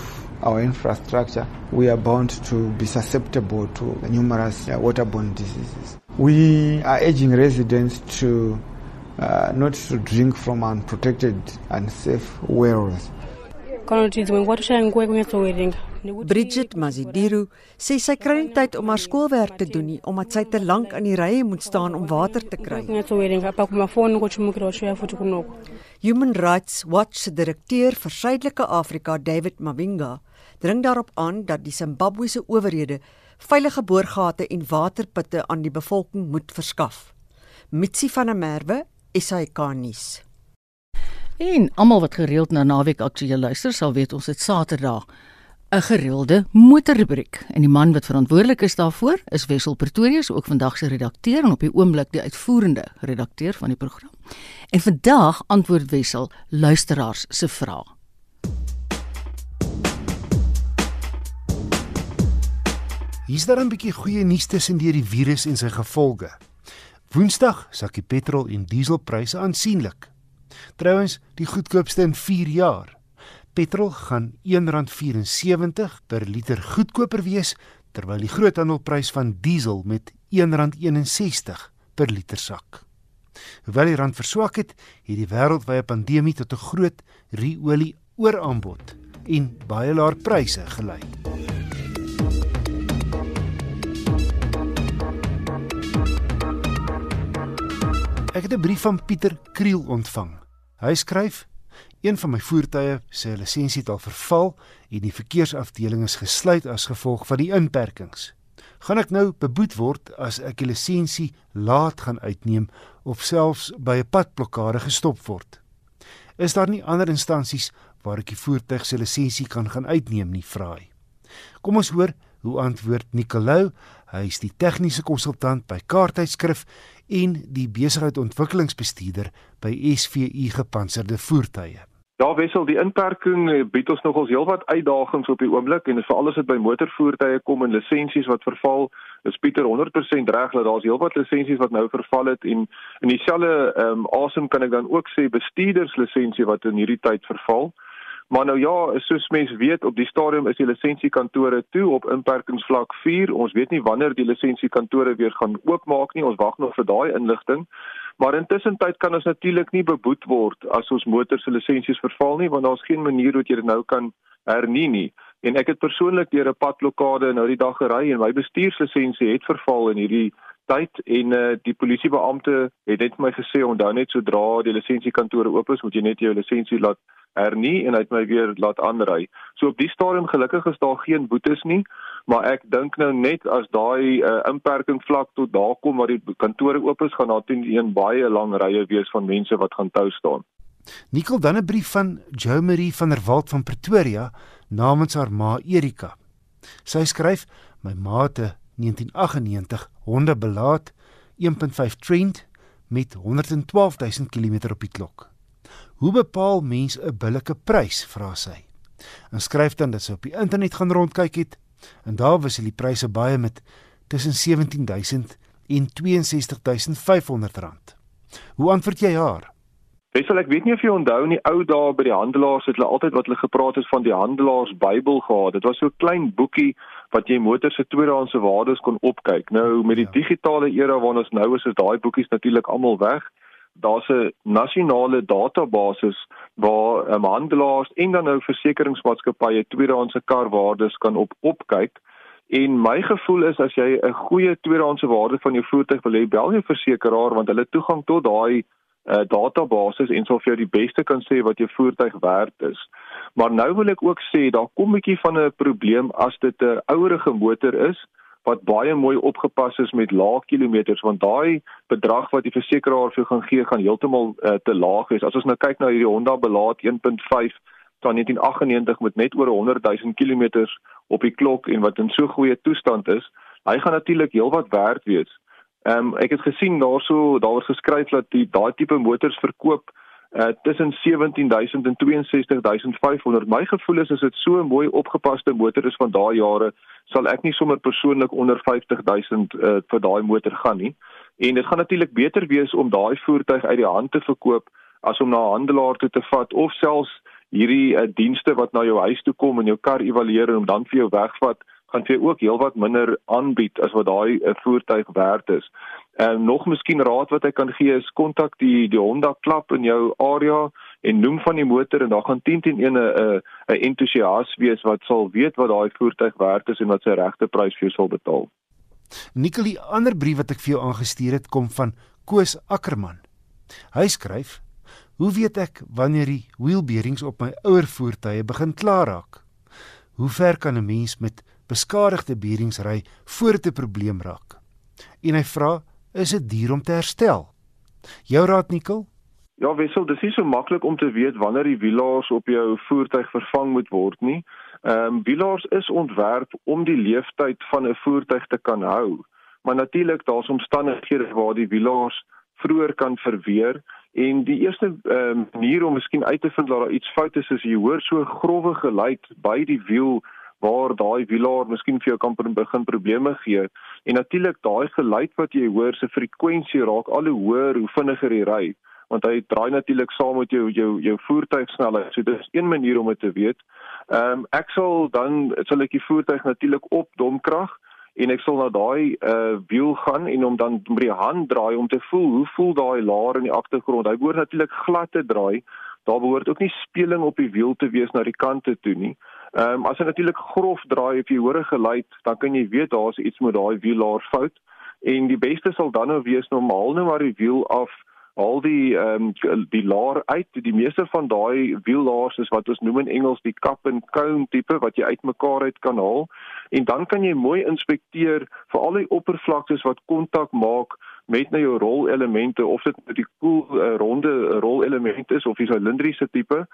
our infrastructure, we are bound to be susceptible to numerous uh, waterborne diseases. We are urging residents to not to drink from unprotected, wells. toshaya nguva yekunyatsowerenga Bridget Mazidiru sê sy kry nie tyd om haar skoolwerk te doen nie omdat sy te lank in die rye moet staan om water te kry. Human Rights Watch se direkteur vir Suidelike Afrika, David Mavinga, dring daarop aan dat die Zimbabwese owerhede veilige boorgate en waterputte aan die bevolking moet verskaf. Mitsi van der Merwe, SAK nuus. En almal wat gereeld na naweek aktueel luister, sal weet ons het Saterdag 'n gereelde motorrubriek. En die man wat verantwoordelik is daarvoor is Wessel Pretorius, ook vandag se redakteur en op die oomblik die uitvoerende redakteur van die program. En vandag antwoord Wessel luisteraars se vrae. Hier's daar 'n bietjie goeie nuus tussen deur die virus en sy gevolge. Woensdag sak die petrol en dieselpryse aansienlik. Trouwens, die goedkoopste in 4 jaar. Petrol gaan R1.74 per liter goedkoper wees, terwyl die groothandelprys van diesel met R1.61 per liter sak. Hoewel die rand verswak het, het die wêreldwye pandemie tot 'n groot ru-olie ooraanbod en baie laer pryse gelei. Ek het 'n brief van Pieter Kriel ontvang. Hy skryf: Een van my voertuie se lisensie het al verval en die verkeersafdeling is gesluit as gevolg van die inperkings. Gaan ek nou beboet word as ek die lisensie laat gaan uitneem of selfs by 'n padblokkade gestop word? Is daar nie ander instansies waar ek die voertuig se lisensie kan gaan uitneem nie, vra hy. Kom ons hoor hoe antwoord Nicolou. Hy is die tegniese konsultant by Kaarttydskrif en die besigheidsontwikkelingsbestuurder by SVU Gepantserde Voertuie. Ja, wissel die inperking eh, bied ons nogals heelwat uitdagings op die oomblik en veral as dit by motorvoertuie kom en lisensies wat verval, is Pieter 100% reg dat daar's heelwat lisensies wat nou verval het en in dieselfde ehm um, asem kan ek dan ook sê bestuurderslisensie wat in hierdie tyd verval. Maar nou ja, soos mense weet, op die stadium is die lisensiekantore toe op inperkingsvlak 4. Ons weet nie wanneer die lisensiekantore weer gaan oopmaak nie. Ons wag nog vir daai inligting. Maar intussen tyd kan ons natuurlik nie beboet word as ons motor se lisensies verval nie, want daar's geen manier hoe jy dit nou kan hernie nie. En ek het persoonlik deur 'n padblokkade nou die dag gery en my bestuurslisensie het verval in hierdie tyd en uh, die polisiebeampte het net vir my gesê onthou net sodra die lisensiekantore oop is, moet jy net jou lisensie laat hernie en hy het my weer laat aanry. So op die stadium gelukkig is daar geen boetes nie, maar ek dink nou net as daai uh, inperking vlak tot daar kom waar die kantore oop is, gaan daar teen een baie lang rye wees van mense wat gaan tou staan. Nikkel dan 'n brief van Jo Marie van der Walt van Pretoria namens haar ma Erika. Sy skryf: "My maate 1998 honde belaat 1.5 Trent met 112000 km op die klok. Hoe bepaal mens 'n billike prys? vra sy. En skryf dan dat sy op die internet gaan rondkyk het en daar was die pryse baie met tussen 17000 en 62500 rand. Hoe antwoord jy haar? Wesel ek weet nie of jy onthou in die ou dae by die handelaars het hulle altyd wat hulle gepraat het van die handelaars Bybel gehad. Dit was so 'n klein boekie wat jy motors se tweedehandse waardes kon opkyk. Nou met die ja. digitale era waarna ons nou is, is daai boekies natuurlik almal weg daar's 'n nasionale database waar um, handelaars en dan nou versekeringsmaatskappye tweedehandse karwaardes kan op opkyk. En my gevoel is as jy 'n goeie tweedehandse waarde van jou voertuig wil hê, bel jou versekeraar want hulle toegang tot daai uh, database en sal vir jou die beste kan sê wat jou voertuig werd is. Maar nou wil ek ook sê daar kom 'n bietjie van 'n probleem as dit 'n ouerige motor is wat baie mooi opgepas is met lae kilometers want daai bedrag wat die versekeraar vir jou gaan gee gaan heeltemal uh, te laag wees. As ons nou kyk na hierdie Honda belaat 1.5 van 1998 met net oor 100 000 km op die klok en wat in so goeie toestand is, hy gaan natuurlik heelwat werd wees. Ehm um, ek het gesien daarso daar word geskryf dat die daai tipe motors verkoop uh, tussen 17000 en 62500. My gevoel is as dit so 'n mooi opgepaste motor is van daai jare, sal ek nie sommer persoonlik onder 50000 uh, vir daai motor gaan nie. En dit gaan natuurlik beter wees om daai voertuig uit die hand te verkoop as om na 'n handelaar toe te vat of selfs hierdie uh, dienste wat na jou huis toe kom en jou kar evalueer en hom dan vir jou wegvat gaan vir ook heelwat minder aanbied as wat daai uh, voertuig werd is. En uh, nog miskien raad wat ek kan gee is kontak die die Honda klap in jou area en noem van die motor en daar gaan 10 teen 1 'n 'n entoesias wees wat sal weet wat daai voertuig werd is en wat sy regte prys vir jou sal betaal. Nikkel, die ander brief wat ek vir jou aangestuur het kom van Koos Ackerman. Hy skryf: "Hoe weet ek wanneer die wheel bearings op my ouer voertuie begin klaar raak? Hoe ver kan 'n mens met beskadigde bearings ry voor dit 'n probleem raak?" En hy vra: "Is dit duur om te herstel?" Jou raad Nikkel? Ja, wissel, dis nie so maklik om te weet wanneer die wielaars op jou voertuig vervang moet word nie. Ehm um, wielaars is ontwerp om die lewensduur van 'n voertuig te kan hou. Maar natuurlik daar's omstandighede waar die wielaars vroeër kan verweer en die eerste um, manier om miskien uit te vind dat daar iets fout is is jy hoor so grouwe geluid by die wiel waar daai wielaar miskien vir jou kan begin probleme gee. En natuurlik daai geluid wat jy hoor se frekwensie raak al hoe hoër hoe vinniger jy ry want hy draai natuurlik saam met jou jou jou voertuigsnelheid. So dis een manier om dit te weet. Ehm um, ek sal dan sal ek die voertuig natuurlik op domkrag en ek sal na daai uh wiel gaan en hom dan met die hand draai om te voel hoe voel daai laar in die agtergrond. Hy behoort natuurlik glad te draai. Daar behoort ook nie speling op die wiel te wees na die kante toe nie. Ehm um, as hy natuurlik grof draai of jy hoor 'n geluid, dan kan jy weet daar's iets met daai wielaar fout. En die beste sal dan nou wees normaal nou maar die wiel af haal die ehm um, die laar uit. Die meeste van daai wiellaars is wat ons noem in Engels die cap and cone tipe wat jy uitmekaar uit kan haal en dan kan jy mooi inspekteer vir al die oppervlaktes wat kontak maak met nou jou rolelemente of dit met die koel uh, ronde rolelement is of die silindriese tipe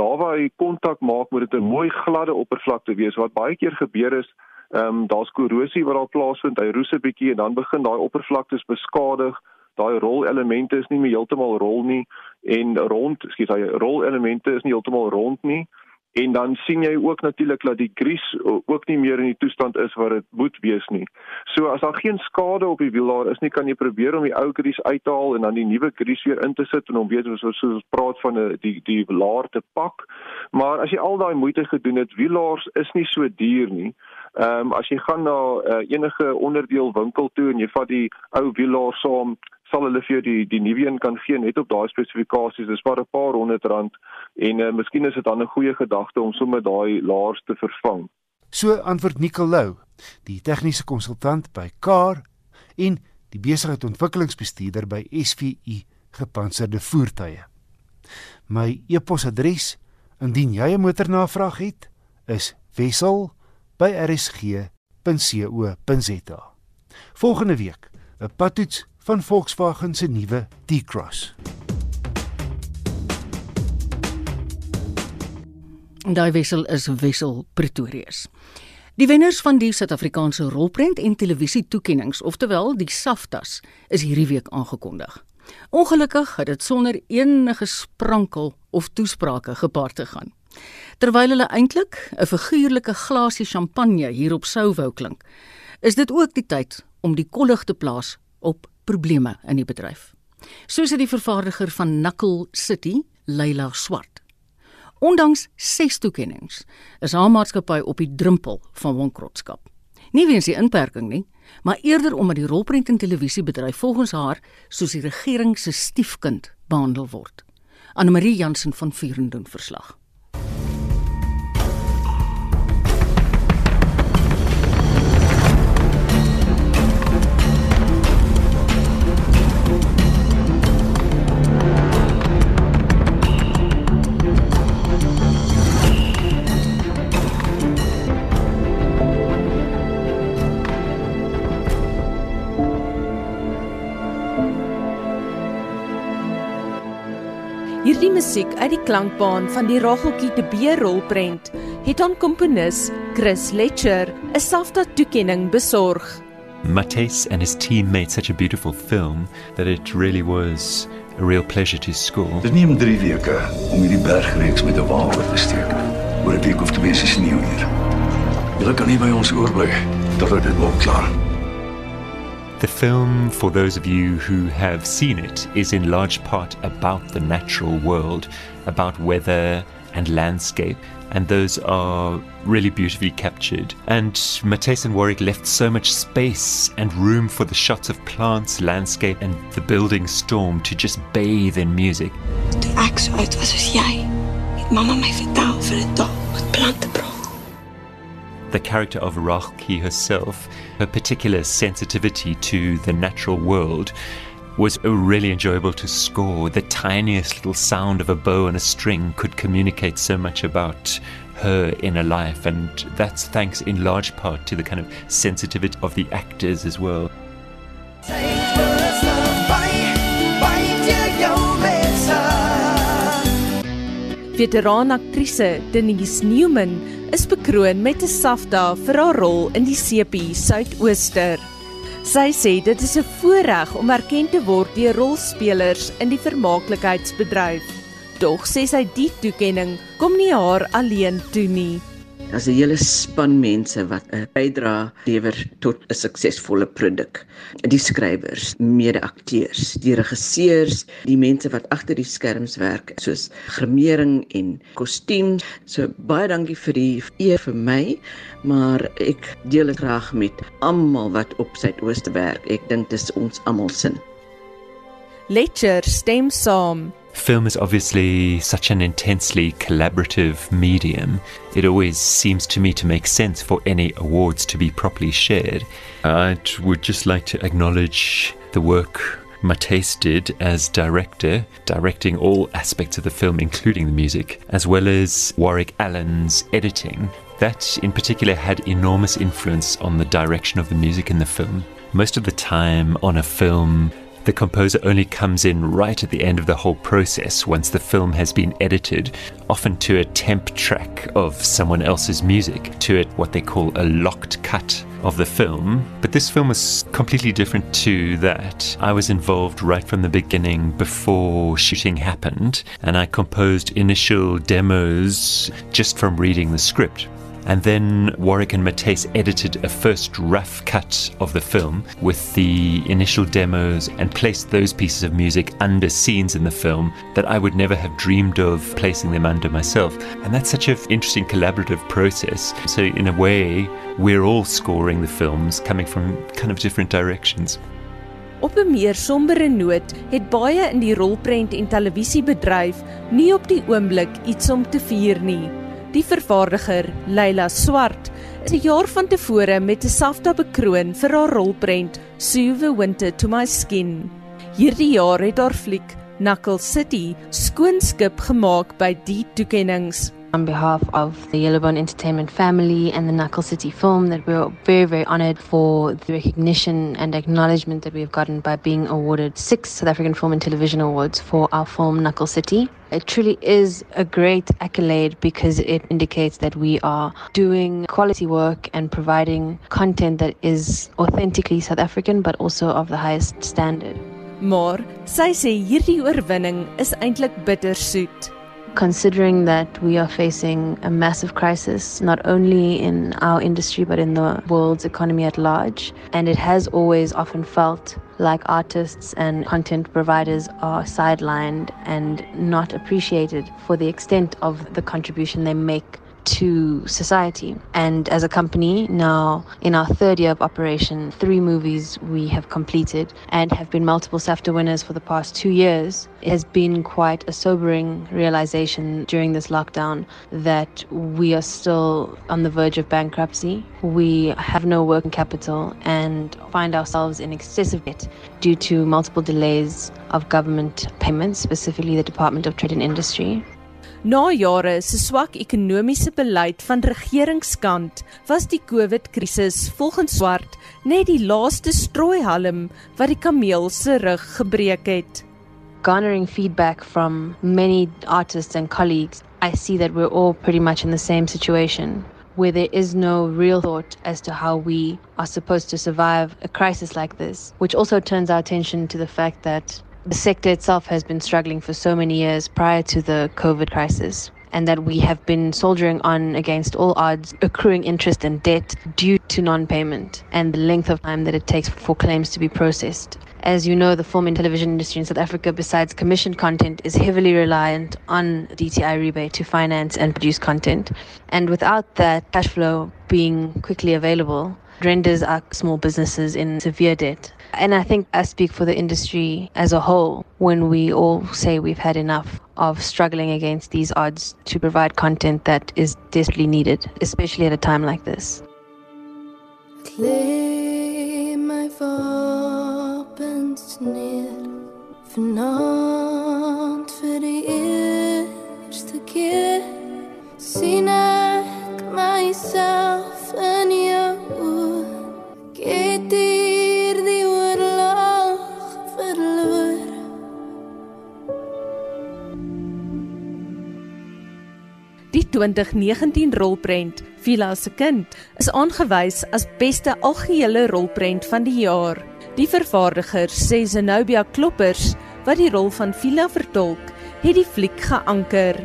daar waar hy kontak maak moet dit 'n mooi gladde oppervlakte wees wat baie keer gebeur is ehm um, daar's korrosie wat daar plaasvind hy roes 'n bietjie en dan begin daai oppervlaktes beskadig daai rolelemente is nie meer heeltemal rol nie en rond skiet hy rolelemente is nie heeltemal rond nie en dan sien jy ook natuurlik dat die gries ook nie meer in die toestand is wat dit moet wees nie. So as daar geen skade op die wiel daar is nie, kan jy probeer om die ou gries uit te haal en dan die nuwe gries weer in te sit en om weer so so ons praat van 'n die die laar te pak. Maar as jy al daai moeite gedoen het, wielaars is nie so duur nie. Ehm um, as jy gaan na uh, enige onderdeel winkel toe en jy vat die ou wielaar saam, sal hulle vir jou die die nuwe een kan gee net op daai spesifikasies. Dis maar 'n paar honderd rand en uh, miskien is dit dan 'n goeie gedagte om sommer daai laars te vervang. So antwoord Nicolou, die tegniese konsultant by Car en die besigheidsontwikkelingsbestuurder by SVU Gepantserde Voertuie. My e-posadres indien jy 'n motornavraag het, is wissel@rsg.co.za. Volgende week 'n patoets van Volkswagen se nuwe T-Cross. Daai wissel is Wissel Pretorius. Die wenners van die Suid-Afrikaanse rolprent en televisie toekenninge, oftewel die SAFTAs, is hierdie week aangekondig. Ongelukkig het dit sonder enige sprankel of toesprake gepaard te gaan. Terwyl hulle eintlik 'n figuurlike glasie champagne hierop sou wou klink, is dit ook die tyd om die kollig te plaas op probleme in die bedryf. Soos dit die vervaardiger van Knuckle City, Leila Swart. Ondanks ses toekenninge is haar maatskappy op die drempel van wankrotskap. Nie weens die inperking nie, maar eerder omdat die rolprent en televisiebedryf volgens haar soos die regering se stiefkind behandel word. Anne Marie Jansen van Vuren doen verslag. Musiek uit die klankbaan van die Rageltjie te Beer rolprent het aan komponis Chris Letcher 'n SAFTA toekenning besorg. Matthijs and his team made such a beautiful film that it really was a real pleasure to score. Dit neem 3 weke om hierdie bergreeks met 'n wa oor te steek. Oor 'n week of twee se sneeu hier. Julle kan nie by ons oorbly tot dit nog klaar is. The film, for those of you who have seen it, is in large part about the natural world, about weather and landscape, and those are really beautifully captured. And Matthijs and Warwick left so much space and room for the shots of plants, landscape, and the building storm to just bathe in music. Toe ek so oud was as jy, het mamma my vertel vir 'n dag wat plante praat. The character of Rachki herself, her particular sensitivity to the natural world, was really enjoyable to score. The tiniest little sound of a bow and a string could communicate so much about her inner life, and that's thanks in large part to the kind of sensitivity of the actors as well. Veteran aktrise Denise Newman is bekroon met 'n SAFTA vir haar rol in die CP Suidooster. Sy sê dit is 'n voorreg om erken te word deur rolspelers in die vermaaklikheidsbedryf. Tog sê sy die toekenning kom nie haar alleen toe nie. Daar's 'n hele span mense wat 'n bydra lewer tot 'n suksesvolle produk. Die skrywers, mede-akteurs, die regisseurs, die mense wat agter die skerms werk, soos grimering en kostuum. So baie dankie vir die eer vir my, maar ek deel dit graag met almal wat op Suidooste werk. Ek dink dit is ons almal se. Lecture stem saam Film is obviously such an intensely collaborative medium. It always seems to me to make sense for any awards to be properly shared. I would just like to acknowledge the work Matthijs did as director, directing all aspects of the film, including the music, as well as Warwick Allen's editing. That, in particular, had enormous influence on the direction of the music in the film. Most of the time on a film, the composer only comes in right at the end of the whole process once the film has been edited, often to a temp track of someone else's music, to a, what they call a locked cut of the film. But this film was completely different to that. I was involved right from the beginning before shooting happened, and I composed initial demos just from reading the script. And then Warwick and Matthijs edited a first rough cut of the film with the initial demos and placed those pieces of music under scenes in the film that I would never have dreamed of placing them under myself. And that's such an interesting collaborative process. So, in a way, we're all scoring the films coming from kind of different directions. Op 'n meer sombere noot het baie in die rolprent en televisiebedryf nie op die oomblik iets om te vier nie. Die vervaardiger, Leila Swart, is 'n jaar van tevore met 'n SAFTA bekroon vir haar rolprent Suwe Winter to My Skin. Hierdie jaar het haar fliek Knuckle City skoonskip gemaak by die toekenninge. On behalf of the Yellowbone Entertainment family and the Knuckle City film, that we're very, very honored for the recognition and acknowledgement that we've gotten by being awarded six South African Film and Television Awards for our film Knuckle City. It truly is a great accolade because it indicates that we are doing quality work and providing content that is authentically South African but also of the highest standard. Maar sê hierdie oorwinning is eintlik bittersoet. Considering that we are facing a massive crisis, not only in our industry, but in the world's economy at large. And it has always often felt like artists and content providers are sidelined and not appreciated for the extent of the contribution they make to society. And as a company, now in our third year of operation, three movies we have completed and have been multiple SAFTA winners for the past two years. It has been quite a sobering realization during this lockdown that we are still on the verge of bankruptcy. We have no working capital and find ourselves in excessive debt due to multiple delays of government payments, specifically the Department of Trade and Industry. Na jare se swak ekonomiese beleid van regeringskant was die COVID-krisis volgens Swart net die laaste strooihalm wat die kameel se rug gebreek het. Garnering feedback from many artists and colleagues, I see that we're all pretty much in the same situation where there is no real thought as to how we are supposed to survive a crisis like this, which also turns our attention to the fact that the sector itself has been struggling for so many years prior to the COVID crisis. And that we have been soldiering on against all odds, accruing interest and debt due to non payment and the length of time that it takes for claims to be processed. As you know, the film and television industry in South Africa, besides commissioned content, is heavily reliant on DTI rebate to finance and produce content. And without that cash flow being quickly available, renders our small businesses in severe debt. And I think I speak for the industry as a whole when we all say we've had enough of struggling against these odds to provide content that is desperately needed, especially at a time like this. Lê my wapens neer 2019 rolprent Vila se kind is aangewys as beste algehele rolprent van die jaar. Die vervaardiger sê Zenobia Kloppers, wat die rol van Vila vertolk, het die fliek geanker.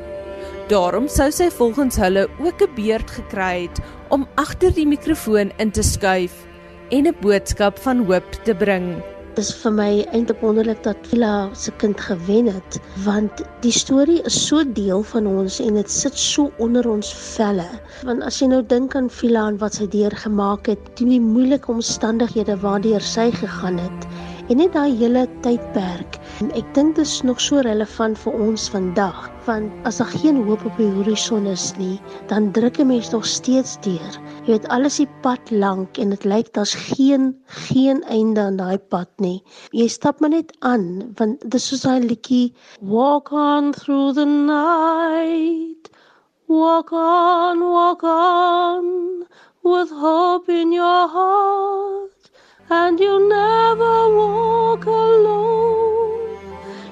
Daarom sou sy volgens hulle ook 'n beurt gekry het om agter die mikrofoon in te skuif en 'n boodskap van hoop te bring. Is vir my eintlik wonderlik dat Vila se kind gewen het, want die storie is so deel van ons en dit sit so onder ons velle. Want as jy nou dink aan Vila en wat sy deurgemaak het, die moeilike omstandighede waardeur sy gegaan het En net daai hele tydperk. Ek dink dit is nog so relevant vir ons vandag, want as daar geen hoop op die horison is nie, dan druk 'n mens nog steeds deur. Jy weet alles die pad lank en dit lyk daar's geen geen einde aan daai pad nie. Jy stap maar net aan want dis soos daai liedjie Walk on through the night. Walk on, walk on with hope in your heart and you'll never walk alone.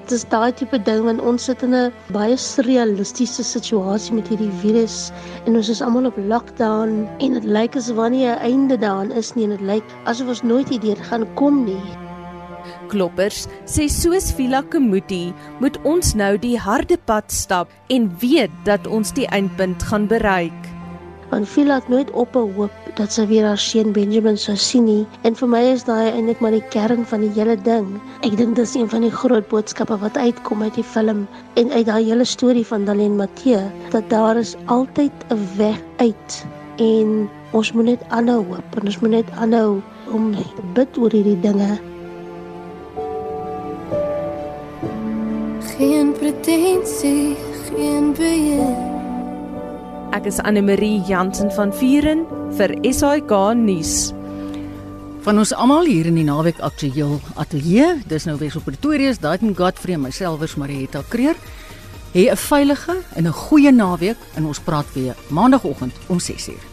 Dis daai tipe ding want ons sit in 'n baie surrealistiese situasie met hierdie virus en ons is almal op lockdown en dit lyk asof wanneer 'n einde daaraan is nie en dit lyk asof ons nooit hierdeur gaan kom nie. Kloppers sê soos Vila Kemuti moet ons nou die harde pad stap en weet dat ons die eindpunt gaan bereik. Want Vila het nooit op 'n hoop dat sy weer haar seun Benjamin sou sien nie en vir my is daai eintlik maar die kern van die hele ding. Ek dink dis een van die groot boodskappe wat uitkom uit die film en uit daai hele storie van Daleen Matthee dat daar is altyd 'n weg uit en ons moet net aanhou hoop en ons moet net aanhou om te bid oor hierdie dinge Geen pretensie, geen beheer. Ek is Anne Marie Jansen van Vuren vir SAK nuus. Van ons almal hier in die naweek aktueel ateljee, dis nou weer so Pretoria, Daitn Godfrey en myself is Marietta Kreer. Hê 'n veilige en 'n goeie naweek en ons praat weer maandagooggend om 6:00.